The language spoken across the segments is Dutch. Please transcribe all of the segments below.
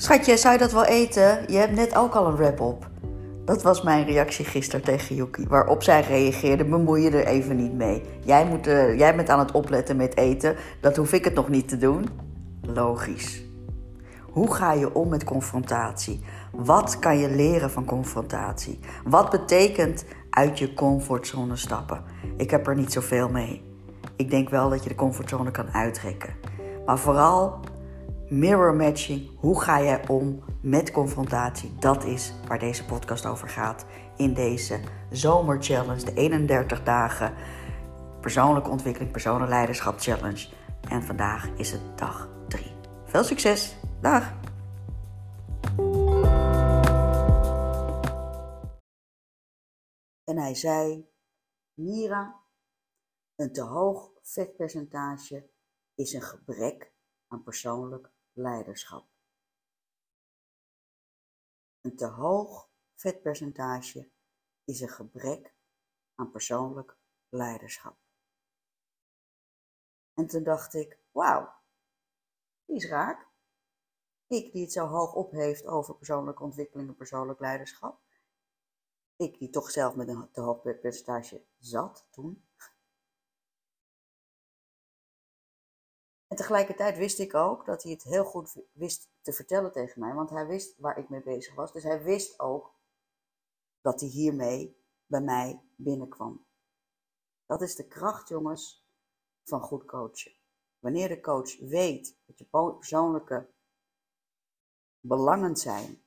Schatje, zou je dat wel eten? Je hebt net ook al een wrap op. Dat was mijn reactie gisteren tegen Yuki. Waarop zij reageerde: bemoei je er even niet mee. Jij, moet, uh, jij bent aan het opletten met eten. Dat hoef ik het nog niet te doen. Logisch. Hoe ga je om met confrontatie? Wat kan je leren van confrontatie? Wat betekent uit je comfortzone stappen? Ik heb er niet zoveel mee. Ik denk wel dat je de comfortzone kan uitrekken. Maar vooral mirror matching. Hoe ga jij om met confrontatie? Dat is waar deze podcast over gaat in deze zomerchallenge, de 31 dagen persoonlijke ontwikkeling, persoonlijk leiderschap challenge. En vandaag is het dag 3. Veel succes. Dag. En hij zei: Mira, een te hoog vetpercentage is een gebrek aan persoonlijk leiderschap. Een te hoog vetpercentage is een gebrek aan persoonlijk leiderschap. En toen dacht ik, wauw, die is raak. Ik die het zo hoog opheeft over persoonlijke ontwikkeling en persoonlijk leiderschap. Ik die toch zelf met een te hoog percentage zat toen. En tegelijkertijd wist ik ook dat hij het heel goed wist te vertellen tegen mij, want hij wist waar ik mee bezig was. Dus hij wist ook dat hij hiermee bij mij binnenkwam. Dat is de kracht, jongens, van goed coachen. Wanneer de coach weet dat je persoonlijke belangen zijn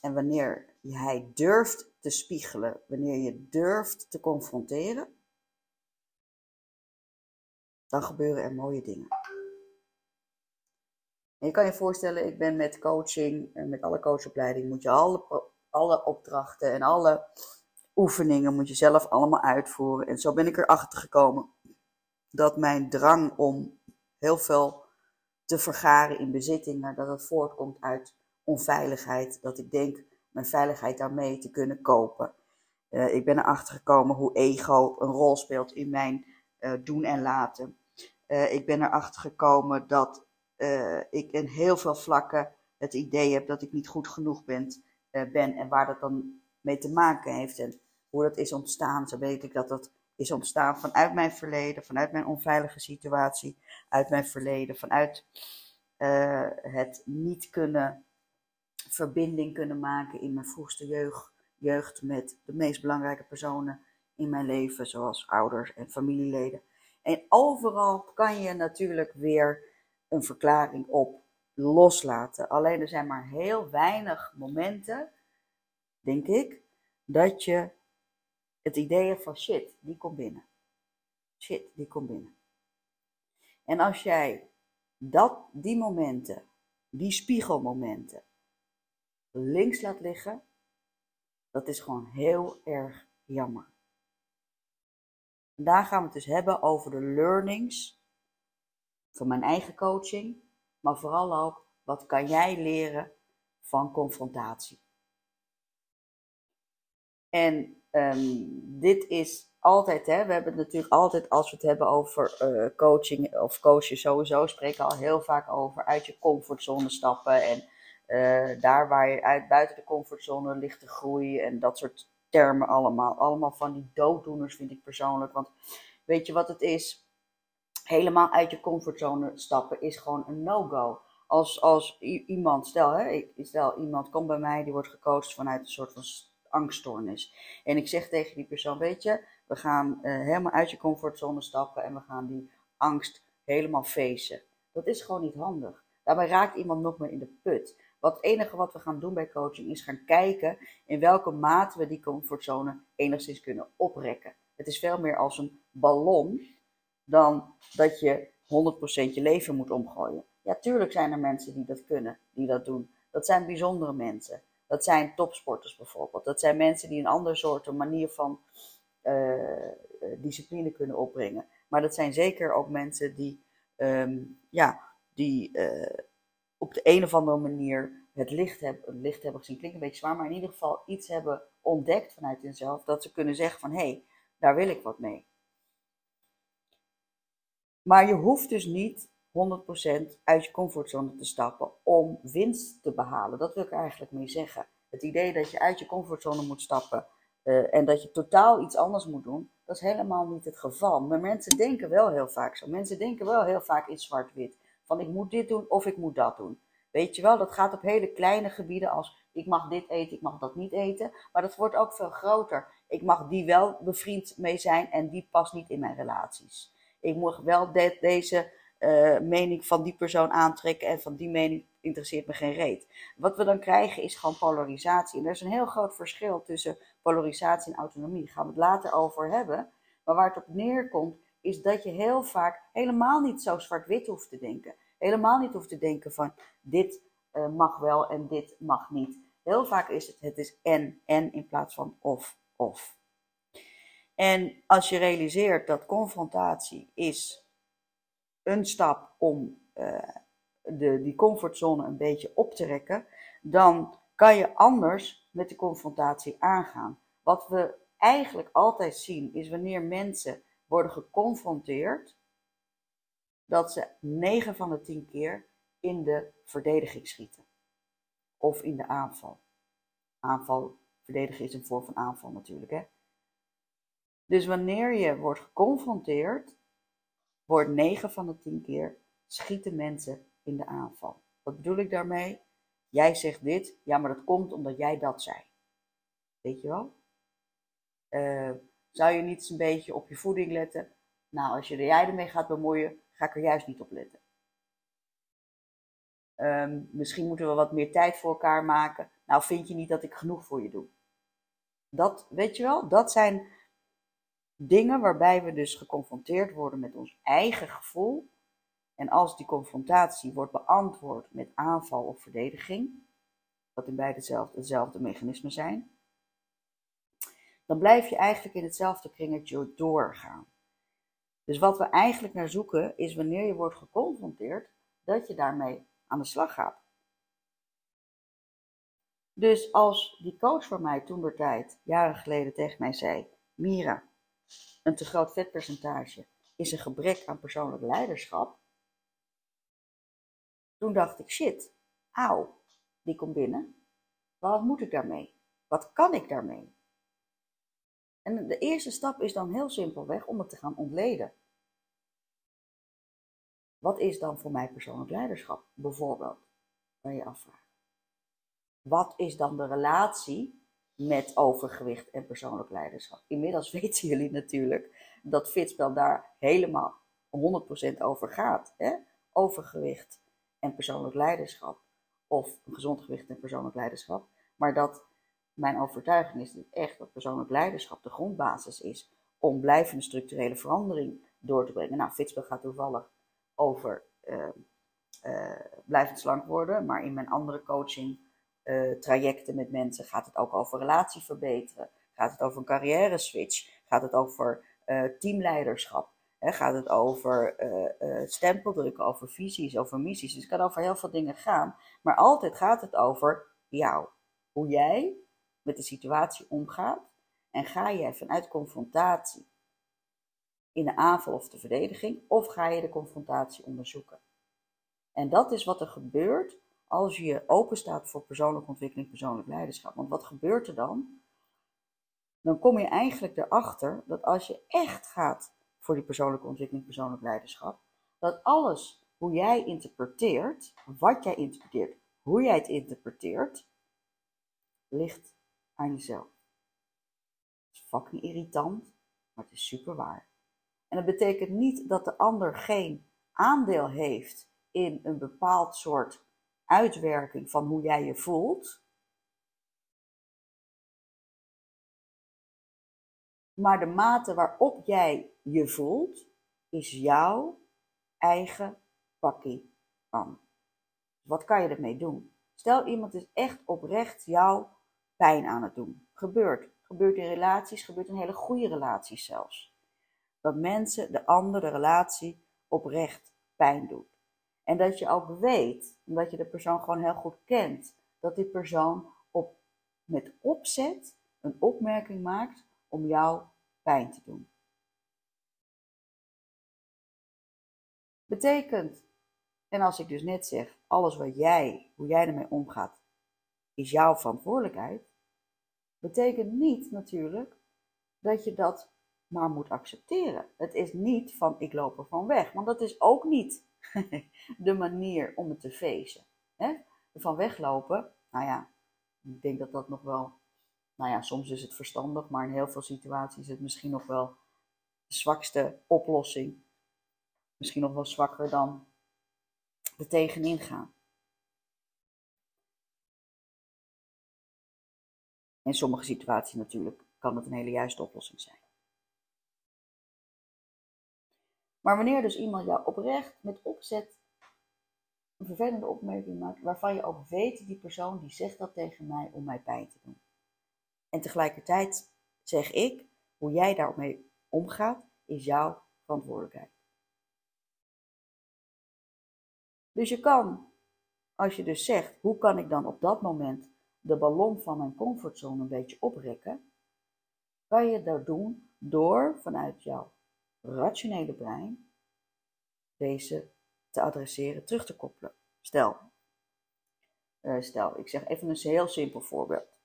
en wanneer hij durft te spiegelen, wanneer je durft te confronteren, dan gebeuren er mooie dingen. Je kan je voorstellen, ik ben met coaching, en met alle coachopleiding, moet je alle, alle opdrachten en alle oefeningen moet je zelf allemaal uitvoeren. En zo ben ik erachter gekomen dat mijn drang om heel veel te vergaren in bezittingen, dat het voortkomt uit onveiligheid. Dat ik denk mijn veiligheid daarmee te kunnen kopen. Uh, ik ben erachter gekomen hoe ego een rol speelt in mijn uh, doen en laten. Ik ben erachter gekomen dat uh, ik in heel veel vlakken het idee heb dat ik niet goed genoeg ben, uh, ben en waar dat dan mee te maken heeft en hoe dat is ontstaan. Zo weet ik dat dat is ontstaan vanuit mijn verleden, vanuit mijn onveilige situatie, uit mijn verleden, vanuit uh, het niet kunnen verbinding kunnen maken in mijn vroegste jeugd, jeugd met de meest belangrijke personen in mijn leven, zoals ouders en familieleden. En overal kan je natuurlijk weer een verklaring op loslaten. Alleen er zijn maar heel weinig momenten, denk ik, dat je het idee hebt van shit, die komt binnen. Shit, die komt binnen. En als jij dat, die momenten, die spiegelmomenten, links laat liggen, dat is gewoon heel erg jammer. Vandaag gaan we het dus hebben over de learnings van mijn eigen coaching, maar vooral ook wat kan jij leren van confrontatie. En um, dit is altijd, hè, we hebben het natuurlijk altijd als we het hebben over uh, coaching of coachen sowieso, spreken al heel vaak over uit je comfortzone stappen en uh, daar waar je uit buiten de comfortzone ligt te groeien en dat soort termen allemaal. Allemaal van die dooddoeners vind ik persoonlijk, want weet je wat het is? Helemaal uit je comfortzone stappen is gewoon een no-go. Als, als iemand, stel, hè, stel iemand komt bij mij, die wordt gecoacht vanuit een soort van angststoornis. En ik zeg tegen die persoon, weet je, we gaan uh, helemaal uit je comfortzone stappen en we gaan die angst helemaal facen. Dat is gewoon niet handig. Daarbij raakt iemand nog meer in de put. Wat het enige wat we gaan doen bij coaching is gaan kijken in welke mate we die comfortzone enigszins kunnen oprekken. Het is veel meer als een ballon dan dat je 100% je leven moet omgooien. Ja, tuurlijk zijn er mensen die dat kunnen, die dat doen. Dat zijn bijzondere mensen. Dat zijn topsporters bijvoorbeeld. Dat zijn mensen die een ander soort manier van uh, discipline kunnen opbrengen. Maar dat zijn zeker ook mensen die, um, ja, die uh, op de een of andere manier het licht, hebben, het licht hebben gezien. Klinkt een beetje zwaar, maar in ieder geval iets hebben ontdekt vanuit hunzelf. Dat ze kunnen zeggen van, hé, hey, daar wil ik wat mee. Maar je hoeft dus niet 100% uit je comfortzone te stappen om winst te behalen. Dat wil ik eigenlijk mee zeggen. Het idee dat je uit je comfortzone moet stappen uh, en dat je totaal iets anders moet doen, dat is helemaal niet het geval. Maar mensen denken wel heel vaak zo. Mensen denken wel heel vaak in zwart-wit. Van ik moet dit doen of ik moet dat doen. Weet je wel, dat gaat op hele kleine gebieden als ik mag dit eten, ik mag dat niet eten. Maar dat wordt ook veel groter. Ik mag die wel bevriend mee zijn en die past niet in mijn relaties. Ik moet wel deze uh, mening van die persoon aantrekken en van die mening interesseert me geen reet. Wat we dan krijgen is gewoon polarisatie. En er is een heel groot verschil tussen polarisatie en autonomie. Daar gaan we het later over hebben. Maar waar het op neerkomt, is dat je heel vaak helemaal niet zo zwart-wit hoeft te denken. Helemaal niet hoeft te denken van dit uh, mag wel en dit mag niet. Heel vaak is het, het is en, en in plaats van of, of. En als je realiseert dat confrontatie is een stap om uh, de, die comfortzone een beetje op te rekken, dan kan je anders met de confrontatie aangaan. Wat we eigenlijk altijd zien is wanneer mensen worden geconfronteerd, dat ze 9 van de 10 keer in de verdediging schieten. Of in de aanval. Aanval, verdedigen is een vorm van aanval natuurlijk. Hè? Dus wanneer je wordt geconfronteerd, wordt 9 van de 10 keer schieten mensen in de aanval. Wat bedoel ik daarmee? Jij zegt dit, ja, maar dat komt omdat jij dat zei. Weet je wel? Uh, zou je niet eens een beetje op je voeding letten? Nou, als je er jij ermee gaat bemoeien, ga ik er juist niet op letten. Um, misschien moeten we wat meer tijd voor elkaar maken. Nou, vind je niet dat ik genoeg voor je doe? Dat, weet je wel, dat zijn dingen waarbij we dus geconfronteerd worden met ons eigen gevoel. En als die confrontatie wordt beantwoord met aanval of verdediging, wat in beide hetzelfde, hetzelfde mechanismen zijn, dan blijf je eigenlijk in hetzelfde kringetje doorgaan. Dus wat we eigenlijk naar zoeken is wanneer je wordt geconfronteerd, dat je daarmee aan de slag gaat. Dus als die coach van mij toen de tijd, jaren geleden, tegen mij zei: Mira, een te groot vetpercentage is een gebrek aan persoonlijk leiderschap. Toen dacht ik: shit, auw, die komt binnen. Wat moet ik daarmee? Wat kan ik daarmee? En de eerste stap is dan heel simpelweg om het te gaan ontleden. Wat is dan voor mij persoonlijk leiderschap? Bijvoorbeeld, kan je afvragen. Wat is dan de relatie met overgewicht en persoonlijk leiderschap? Inmiddels weten jullie natuurlijk dat Fitspel daar helemaal 100% over gaat. Hè? Overgewicht en persoonlijk leiderschap. Of gezond gewicht en persoonlijk leiderschap. Maar dat mijn overtuiging is echt dat persoonlijk leiderschap de grondbasis is om blijvende structurele verandering door te brengen. Nou, Fitspel gaat toevallig over uh, uh, blijvend slank worden, maar in mijn andere coaching uh, trajecten met mensen? Gaat het ook over relatie verbeteren, gaat het over een carrière switch, gaat het over teamleiderschap, hè, gaat het over stempel drukken, over visies, over missies. Dus het kan over heel veel dingen gaan, maar altijd gaat het over jou, hoe jij met de situatie omgaat en ga je vanuit confrontatie in de aanval of de verdediging, of ga je de confrontatie onderzoeken. En dat is wat er gebeurt als je open staat voor persoonlijke ontwikkeling, persoonlijk leiderschap. Want wat gebeurt er dan? Dan kom je eigenlijk erachter dat als je echt gaat voor die persoonlijke ontwikkeling, persoonlijk leiderschap, dat alles hoe jij interpreteert, wat jij interpreteert, hoe jij het interpreteert, ligt aan jezelf. Het is fucking irritant, maar het is super waar. En dat betekent niet dat de ander geen aandeel heeft in een bepaald soort uitwerking van hoe jij je voelt. Maar de mate waarop jij je voelt, is jouw eigen pakkie aan. Wat kan je ermee doen? Stel iemand is echt oprecht jou pijn aan het doen. Gebeurt. Gebeurt in relaties, gebeurt in hele goede relaties zelfs dat mensen de ander, de relatie, oprecht pijn doet. En dat je ook weet, omdat je de persoon gewoon heel goed kent, dat die persoon op, met opzet een opmerking maakt om jou pijn te doen. Betekent En als ik dus net zeg, alles wat jij, hoe jij ermee omgaat, is jouw verantwoordelijkheid, betekent niet natuurlijk dat je dat maar moet accepteren. Het is niet van ik loop er van weg, want dat is ook niet de manier om het te feesten. Van weglopen, nou ja, ik denk dat dat nog wel, nou ja, soms is het verstandig, maar in heel veel situaties is het misschien nog wel de zwakste oplossing. Misschien nog wel zwakker dan er tegenin gaan. In sommige situaties natuurlijk kan het een hele juiste oplossing zijn. Maar wanneer dus iemand jou oprecht met opzet een vervelende opmerking maakt, waarvan je ook weet, die persoon die zegt dat tegen mij om mij pijn te doen. En tegelijkertijd zeg ik, hoe jij daarmee omgaat, is jouw verantwoordelijkheid. Dus je kan, als je dus zegt, hoe kan ik dan op dat moment de ballon van mijn comfortzone een beetje oprekken, kan je dat doen door vanuit jouw rationele brein deze te adresseren, terug te koppelen. Stel, uh, stel, ik zeg even een heel simpel voorbeeld.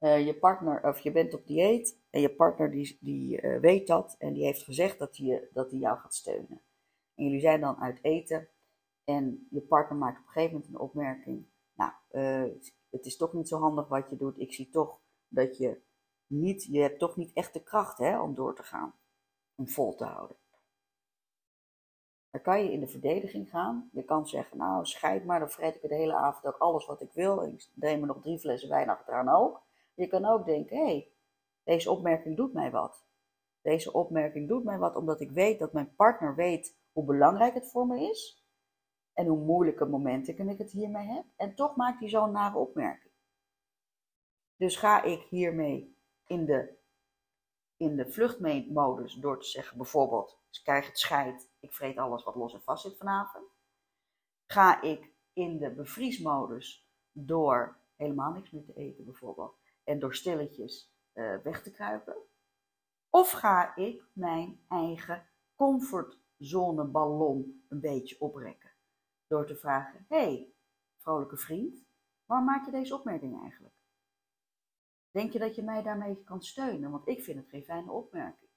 Uh, je partner, of je bent op dieet en je partner die, die uh, weet dat en die heeft gezegd dat hij, dat jou gaat steunen. En jullie zijn dan uit eten en je partner maakt op een gegeven moment een opmerking. Nou, het is toch niet zo handig wat je doet. Ik zie toch dat je niet, je hebt toch niet echt de kracht hè, om door te gaan, om vol te houden. Dan kan je in de verdediging gaan. Je kan zeggen, nou scheid maar, dan vreet ik de hele avond ook alles wat ik wil. En ik neem me nog drie flessen wijn achteraan ook. Je kan ook denken, hé, hey, deze opmerking doet mij wat. Deze opmerking doet mij wat omdat ik weet dat mijn partner weet hoe belangrijk het voor me is. En hoe moeilijke momenten ik het hiermee heb. En toch maakt hij zo'n nare opmerking. Dus ga ik hiermee in de, in de vluchtmodus door te zeggen bijvoorbeeld, ik krijg het scheid, ik vreet alles wat los en vast zit vanavond. Ga ik in de bevriesmodus door helemaal niks meer te eten bijvoorbeeld en door stilletjes uh, weg te kruipen? Of ga ik mijn eigen comfortzoneballon een beetje oprekken door te vragen: hey, vrolijke vriend, waarom maak je deze opmerking eigenlijk? Denk je dat je mij daarmee kan steunen? Want ik vind het geen fijne opmerking.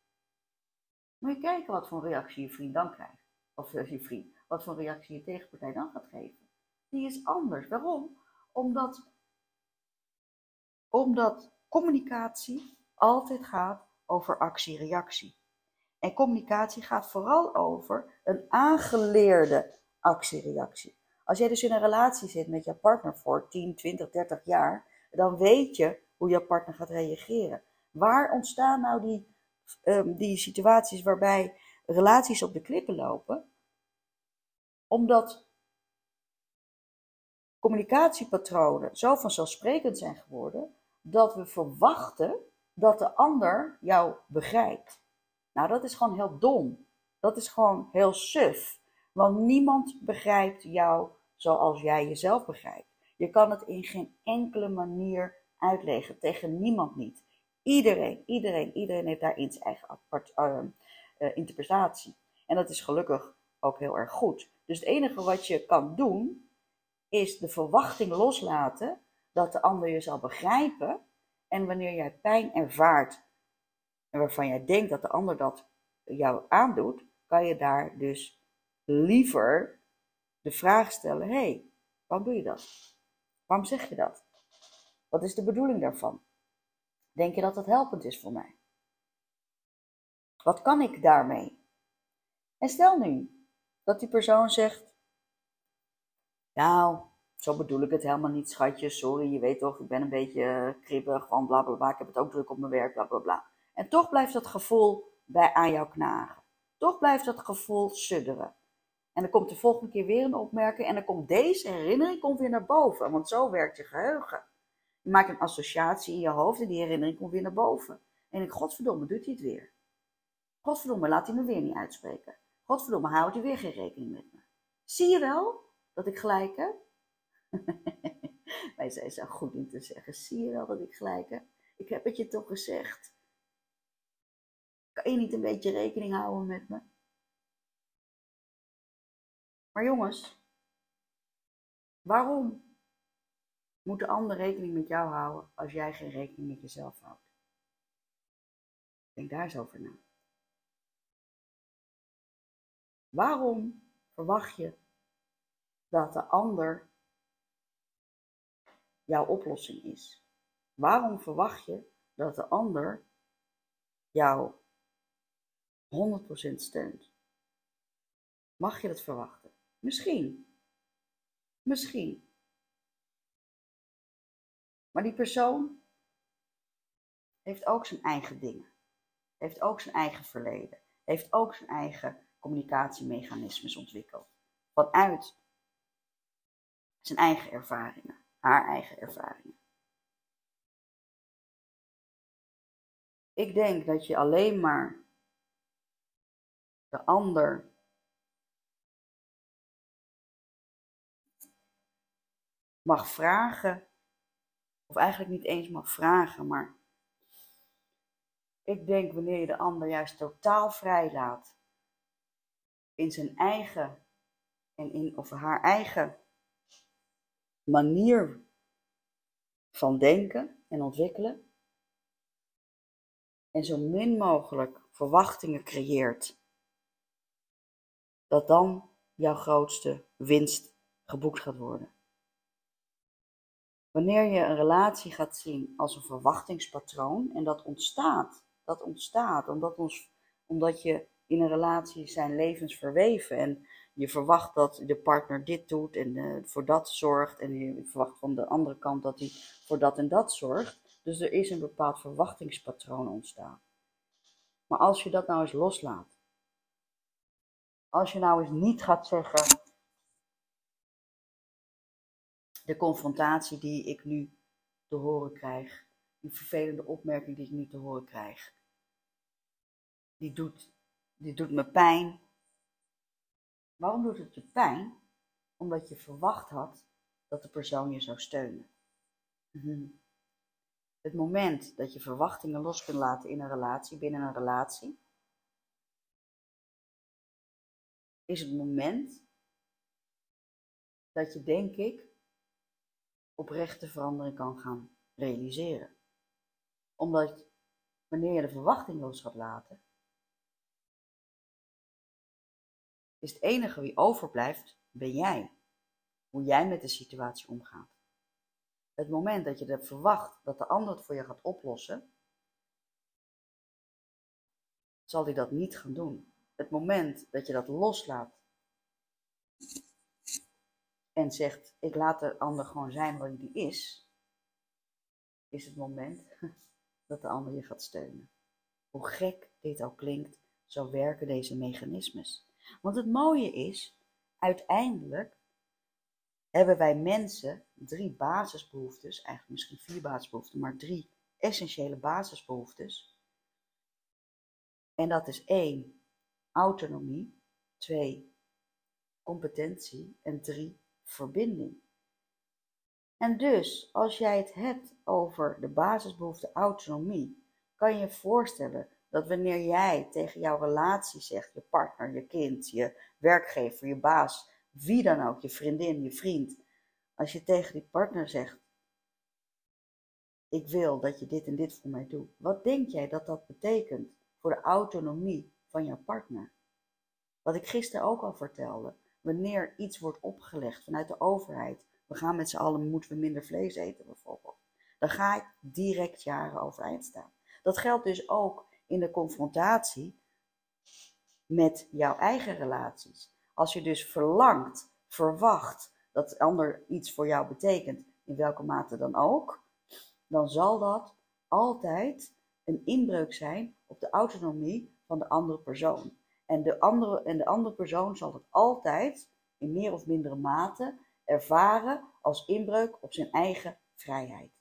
Moet je kijken wat voor reactie je vriend dan krijgt. Of uh, je vriend, wat voor reactie je tegenpartij dan gaat geven. Die is anders. Waarom? Omdat, omdat communicatie altijd gaat over actie-reactie. En communicatie gaat vooral over een aangeleerde actie-reactie. Als jij dus in een relatie zit met je partner voor 10, 20, 30 jaar, dan weet je hoe jouw partner gaat reageren. Waar ontstaan nou die, um, die situaties waarbij relaties op de klippen lopen? Omdat communicatiepatronen zo vanzelfsprekend zijn geworden dat we verwachten dat de ander jou begrijpt. Nou, dat is gewoon heel dom. Dat is gewoon heel suf. Want niemand begrijpt jou zoals jij jezelf begrijpt. Je kan het in geen enkele manier uitleggen. Tegen niemand niet. Iedereen, iedereen, iedereen heeft daarin zijn eigen uh, uh, interpretatie. En dat is gelukkig ook heel erg goed. Dus het enige wat je kan doen, is de verwachting loslaten dat de ander je zal begrijpen. En wanneer jij pijn ervaart, en waarvan jij denkt dat de ander dat jou aandoet, kan je daar dus liever de vraag stellen: hé, hey, waarom doe je dat? Waarom zeg je dat? Wat is de bedoeling daarvan? Denk je dat het helpend is voor mij? Wat kan ik daarmee? En stel nu dat die persoon zegt: Nou, zo bedoel ik het helemaal niet, schatje. Sorry, je weet toch, ik ben een beetje uh, kribbig, van bla bla bla. Ik heb het ook druk op mijn werk, bla bla bla. En toch blijft dat gevoel bij aan jou knagen. Toch blijft dat gevoel sudderen. En dan komt de volgende keer weer een opmerking en dan komt deze herinnering komt weer naar boven. Want zo werkt je geheugen. Je maakt een associatie in je hoofd en die herinnering komt weer naar boven. En ik, godverdomme, doet hij het weer. Godverdomme, laat hij me weer niet uitspreken. Godverdomme, houdt hij weer geen rekening met me. Zie je wel dat ik gelijk heb? Wij zijn zo goed in te zeggen. Zie je wel dat ik gelijk heb? Ik heb het je toch gezegd. Kan je niet een beetje rekening houden met me? Maar jongens, waarom moet de ander rekening met jou houden als jij geen rekening met jezelf houdt? Denk daar eens over na. Waarom verwacht je dat de ander jouw oplossing is? Waarom verwacht je dat de ander jou 100% steunt? Mag je dat verwachten? Misschien. Misschien. Maar die persoon heeft ook zijn eigen dingen. Heeft ook zijn eigen verleden. Heeft ook zijn eigen communicatiemechanismes ontwikkeld. Vanuit zijn eigen ervaringen, haar eigen ervaringen. Ik denk dat je alleen maar de ander mag vragen, of eigenlijk niet eens mag vragen, maar ik denk wanneer je de ander juist totaal vrij laat in zijn eigen en in of haar eigen manier van denken en ontwikkelen en zo min mogelijk verwachtingen creëert, dat dan jouw grootste winst geboekt gaat worden. Wanneer je een relatie gaat zien als een verwachtingspatroon en dat ontstaat, dat ontstaat omdat, ons, omdat je in een relatie zijn levens verweven. En je verwacht dat de partner dit doet en uh, voor dat zorgt. En je verwacht van de andere kant dat hij voor dat en dat zorgt. Dus er is een bepaald verwachtingspatroon ontstaan. Maar als je dat nou eens loslaat. Als je nou eens niet gaat zeggen. De confrontatie die ik nu te horen krijg. Die vervelende opmerking die ik nu te horen krijg. Die doet dit doet me pijn. Waarom doet het je pijn? Omdat je verwacht had dat de persoon je zou steunen. Mhm. Het moment dat je verwachtingen los kunt laten in een relatie, binnen een relatie, is het moment dat je, denk ik, oprechte verandering kan gaan realiseren. Omdat wanneer je de verwachting los gaat laten, is het enige wie overblijft, ben jij. Hoe jij met de situatie omgaat. Het moment dat je er verwacht dat de ander het voor je gaat oplossen, zal hij dat niet gaan doen. Het moment dat je dat loslaat en zegt: Ik laat de ander gewoon zijn wat hij is, is het moment dat de ander je gaat steunen. Hoe gek dit ook klinkt, zo werken deze mechanismes. Want het mooie is, uiteindelijk hebben wij mensen drie basisbehoeftes, eigenlijk misschien vier basisbehoeften, maar drie essentiële basisbehoeftes. En dat is één, autonomie, twee, competentie en drie, verbinding. En dus, als jij het hebt over de basisbehoefte autonomie, kan je voorstellen dat wanneer jij tegen jouw relatie zegt, je partner, je kind, je werkgever, je baas, wie dan ook, je vriendin, je vriend, als je tegen die partner zegt, ik wil dat je dit en dit voor mij doet, wat denk jij dat dat betekent voor de autonomie van jouw partner? Wat ik gisteren ook al vertelde, wanneer iets wordt opgelegd vanuit de overheid, we gaan met z'n allen, moeten we minder vlees eten bijvoorbeeld, dan ga ik direct jaren overeind staan. Dat geldt dus ook in de confrontatie met jouw eigen relaties. Als je dus verlangt, verwacht dat de ander iets voor jou betekent, in welke mate dan ook, dan zal dat altijd een inbreuk zijn op de autonomie van de andere persoon. En de andere, en de andere persoon zal het altijd in meer of mindere mate ervaren als inbreuk op zijn eigen vrijheid.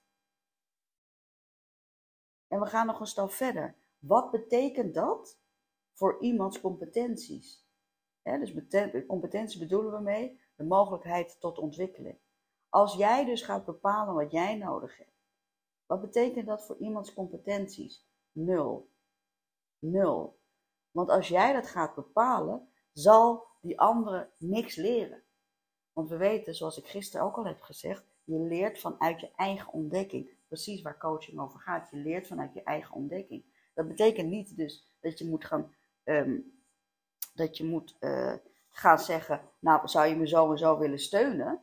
En we gaan nog een stap verder. Wat betekent dat voor iemands competenties? dus met competentie bedoelen we mee de mogelijkheid tot ontwikkeling. Als jij dus gaat bepalen wat jij nodig hebt, wat betekent dat voor iemands competenties? Nul. Nul. Want als jij dat gaat bepalen, zal die anderen niks leren. Want we weten, zoals ik gisteren ook al heb gezegd, je leert vanuit je eigen ontdekking. Precies waar coaching over gaat. Je leert vanuit je eigen ontdekking. Dat betekent niet dus dat je moet gaan, ehm, dat je moet, uh, gaan zeggen, nou zou je me zo en zo willen steunen?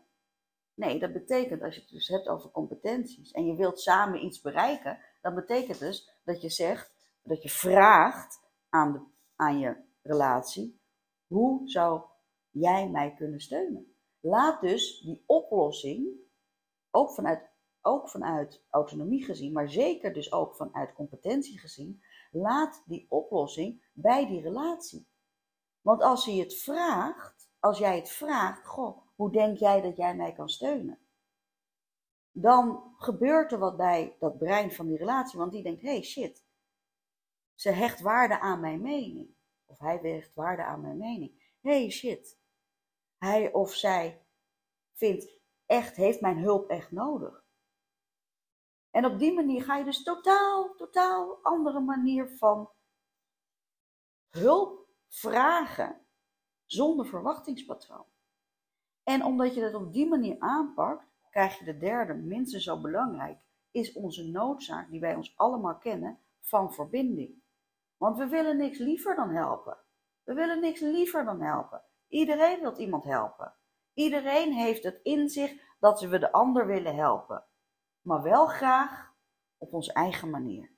Nee, dat betekent als je het dus hebt over competenties en je wilt samen iets bereiken, dan betekent dus dat je zegt, dat je vraagt aan, de, aan je relatie, hoe zou jij mij kunnen steunen? Laat dus die oplossing, ook vanuit, ook vanuit autonomie gezien, maar zeker dus ook vanuit competentie gezien, laat die oplossing bij die relatie. Want als hij het vraagt, als jij het vraagt, goh, hoe denk jij dat jij mij kan steunen? Dan gebeurt er wat bij dat brein van die relatie, want die denkt, hey shit, ze hecht waarde aan mijn mening. Of hij hecht waarde aan mijn mening. hey shit, hij of zij vindt echt, heeft mijn hulp echt nodig. En op die manier ga je dus totaal, totaal andere manier van hulp vragen zonder verwachtingspatroon. En omdat je dat op die manier aanpakt, krijg je de derde, minstens zo belangrijk, is onze noodzaak die wij ons allemaal kennen van verbinding. Want we willen niks liever dan helpen. We willen niks liever dan helpen. Iedereen wil iemand helpen. Iedereen heeft het in zich dat we de ander willen helpen. Maar wel graag op onze eigen manier.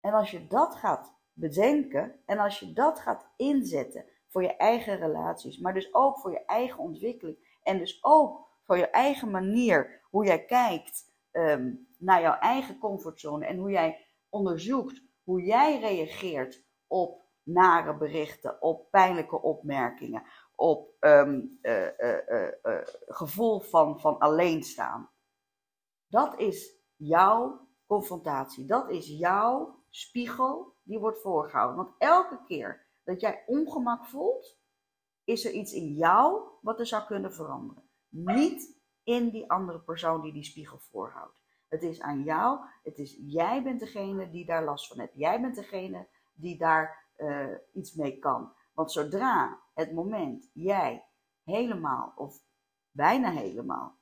En als je dat gaat bedenken en als je dat gaat inzetten voor je eigen relaties, maar dus ook voor je eigen ontwikkeling en dus ook voor je eigen manier hoe jij kijkt ehm, naar jouw eigen comfortzone en hoe jij onderzoekt hoe jij reageert op nare berichten, op pijnlijke opmerkingen, op um, gevoel van, van alleenstaan. Dat is jouw confrontatie, dat is jouw spiegel die wordt voorgehouden. Want elke keer dat jij ongemak voelt, is er iets in jou wat er zou kunnen veranderen. Niet in die andere persoon die die spiegel voorhoudt. Het is aan jou, het is, jij bent degene die daar last van hebt. Jij bent degene die daar uh, iets mee kan. Want zodra het moment jij helemaal of bijna helemaal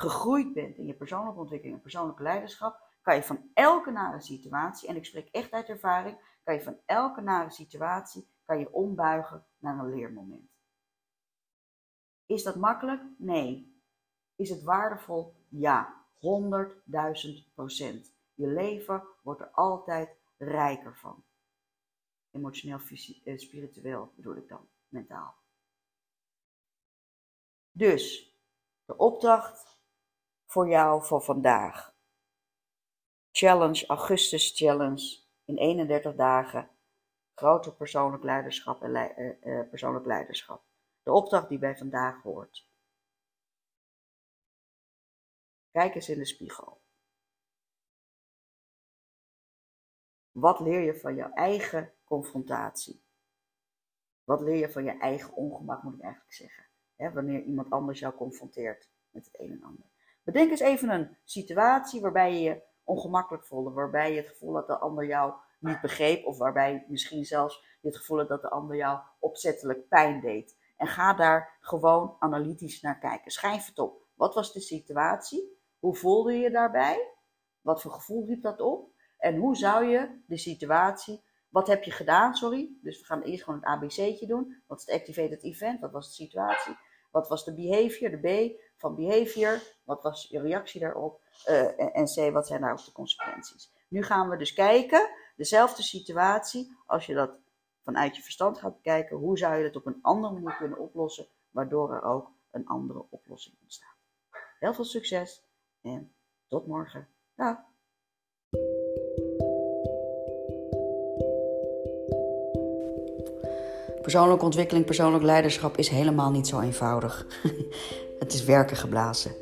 gegroeid bent in je persoonlijke ontwikkeling en persoonlijke leiderschap, kan je van elke nare situatie, en ik spreek echt uit ervaring, kan je van elke nare situatie kan je ombuigen naar een leermoment. Is dat makkelijk? Nee. Is het waardevol? Ja. 100.000 procent. Je leven wordt er altijd rijker van. Emotioneel, eh, spiritueel bedoel ik dan, mentaal. Dus, de opdracht voor jou voor vandaag. Challenge, Augustus Challenge in 31 dagen. Groter persoonlijk leiderschap en uh, uh, persoonlijk leiderschap. De opdracht die bij vandaag hoort. Kijk eens in de spiegel. Wat leer je van jouw eigen confrontatie? Wat leer je van je eigen ongemak, moet ik eigenlijk zeggen? wanneer iemand anders jou confronteert met het een en ander. Bedenk eens even een situatie waarbij je je ongemakkelijk voelde, waarbij je het gevoel had dat de ander jou niet begreep, of waarbij misschien zelfs je het gevoel had dat de ander jou opzettelijk pijn deed. En ga daar gewoon analytisch naar kijken. Schrijf het op. Wat was de situatie? Hoe voelde je je daarbij? Wat voor gevoel riep dat op? En hoe zou je de situatie, wat heb je gedaan, sorry? Dus we gaan eerst gewoon het ABC'tje doen. Wat is het activated event? Wat was de situatie? Wat was de behavior, de B van behavior? Wat was je reactie daarop? Uh, en C, wat zijn nou de consequenties? Nu gaan we dus kijken, dezelfde situatie, als je dat vanuit je verstand gaat bekijken, hoe zou je het op een andere manier kunnen oplossen, waardoor er ook een andere oplossing ontstaat. Heel veel succes en tot morgen. Persoonlijke ontwikkeling, persoonlijk leiderschap is helemaal niet zo eenvoudig. het is werken geblazen.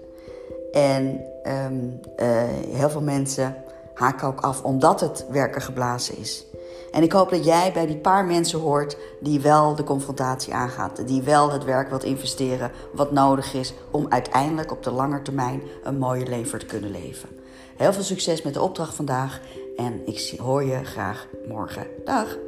En um, uh, heel veel mensen haken ook af omdat het werken geblazen is. En ik hoop dat jij bij die paar mensen hoort die wel de confrontatie aangaat. Die wel het werk wilt investeren wat nodig is om uiteindelijk op de lange termijn een mooie leven te kunnen leven. Heel veel succes met de opdracht vandaag en ik hoor je graag morgen. Dag!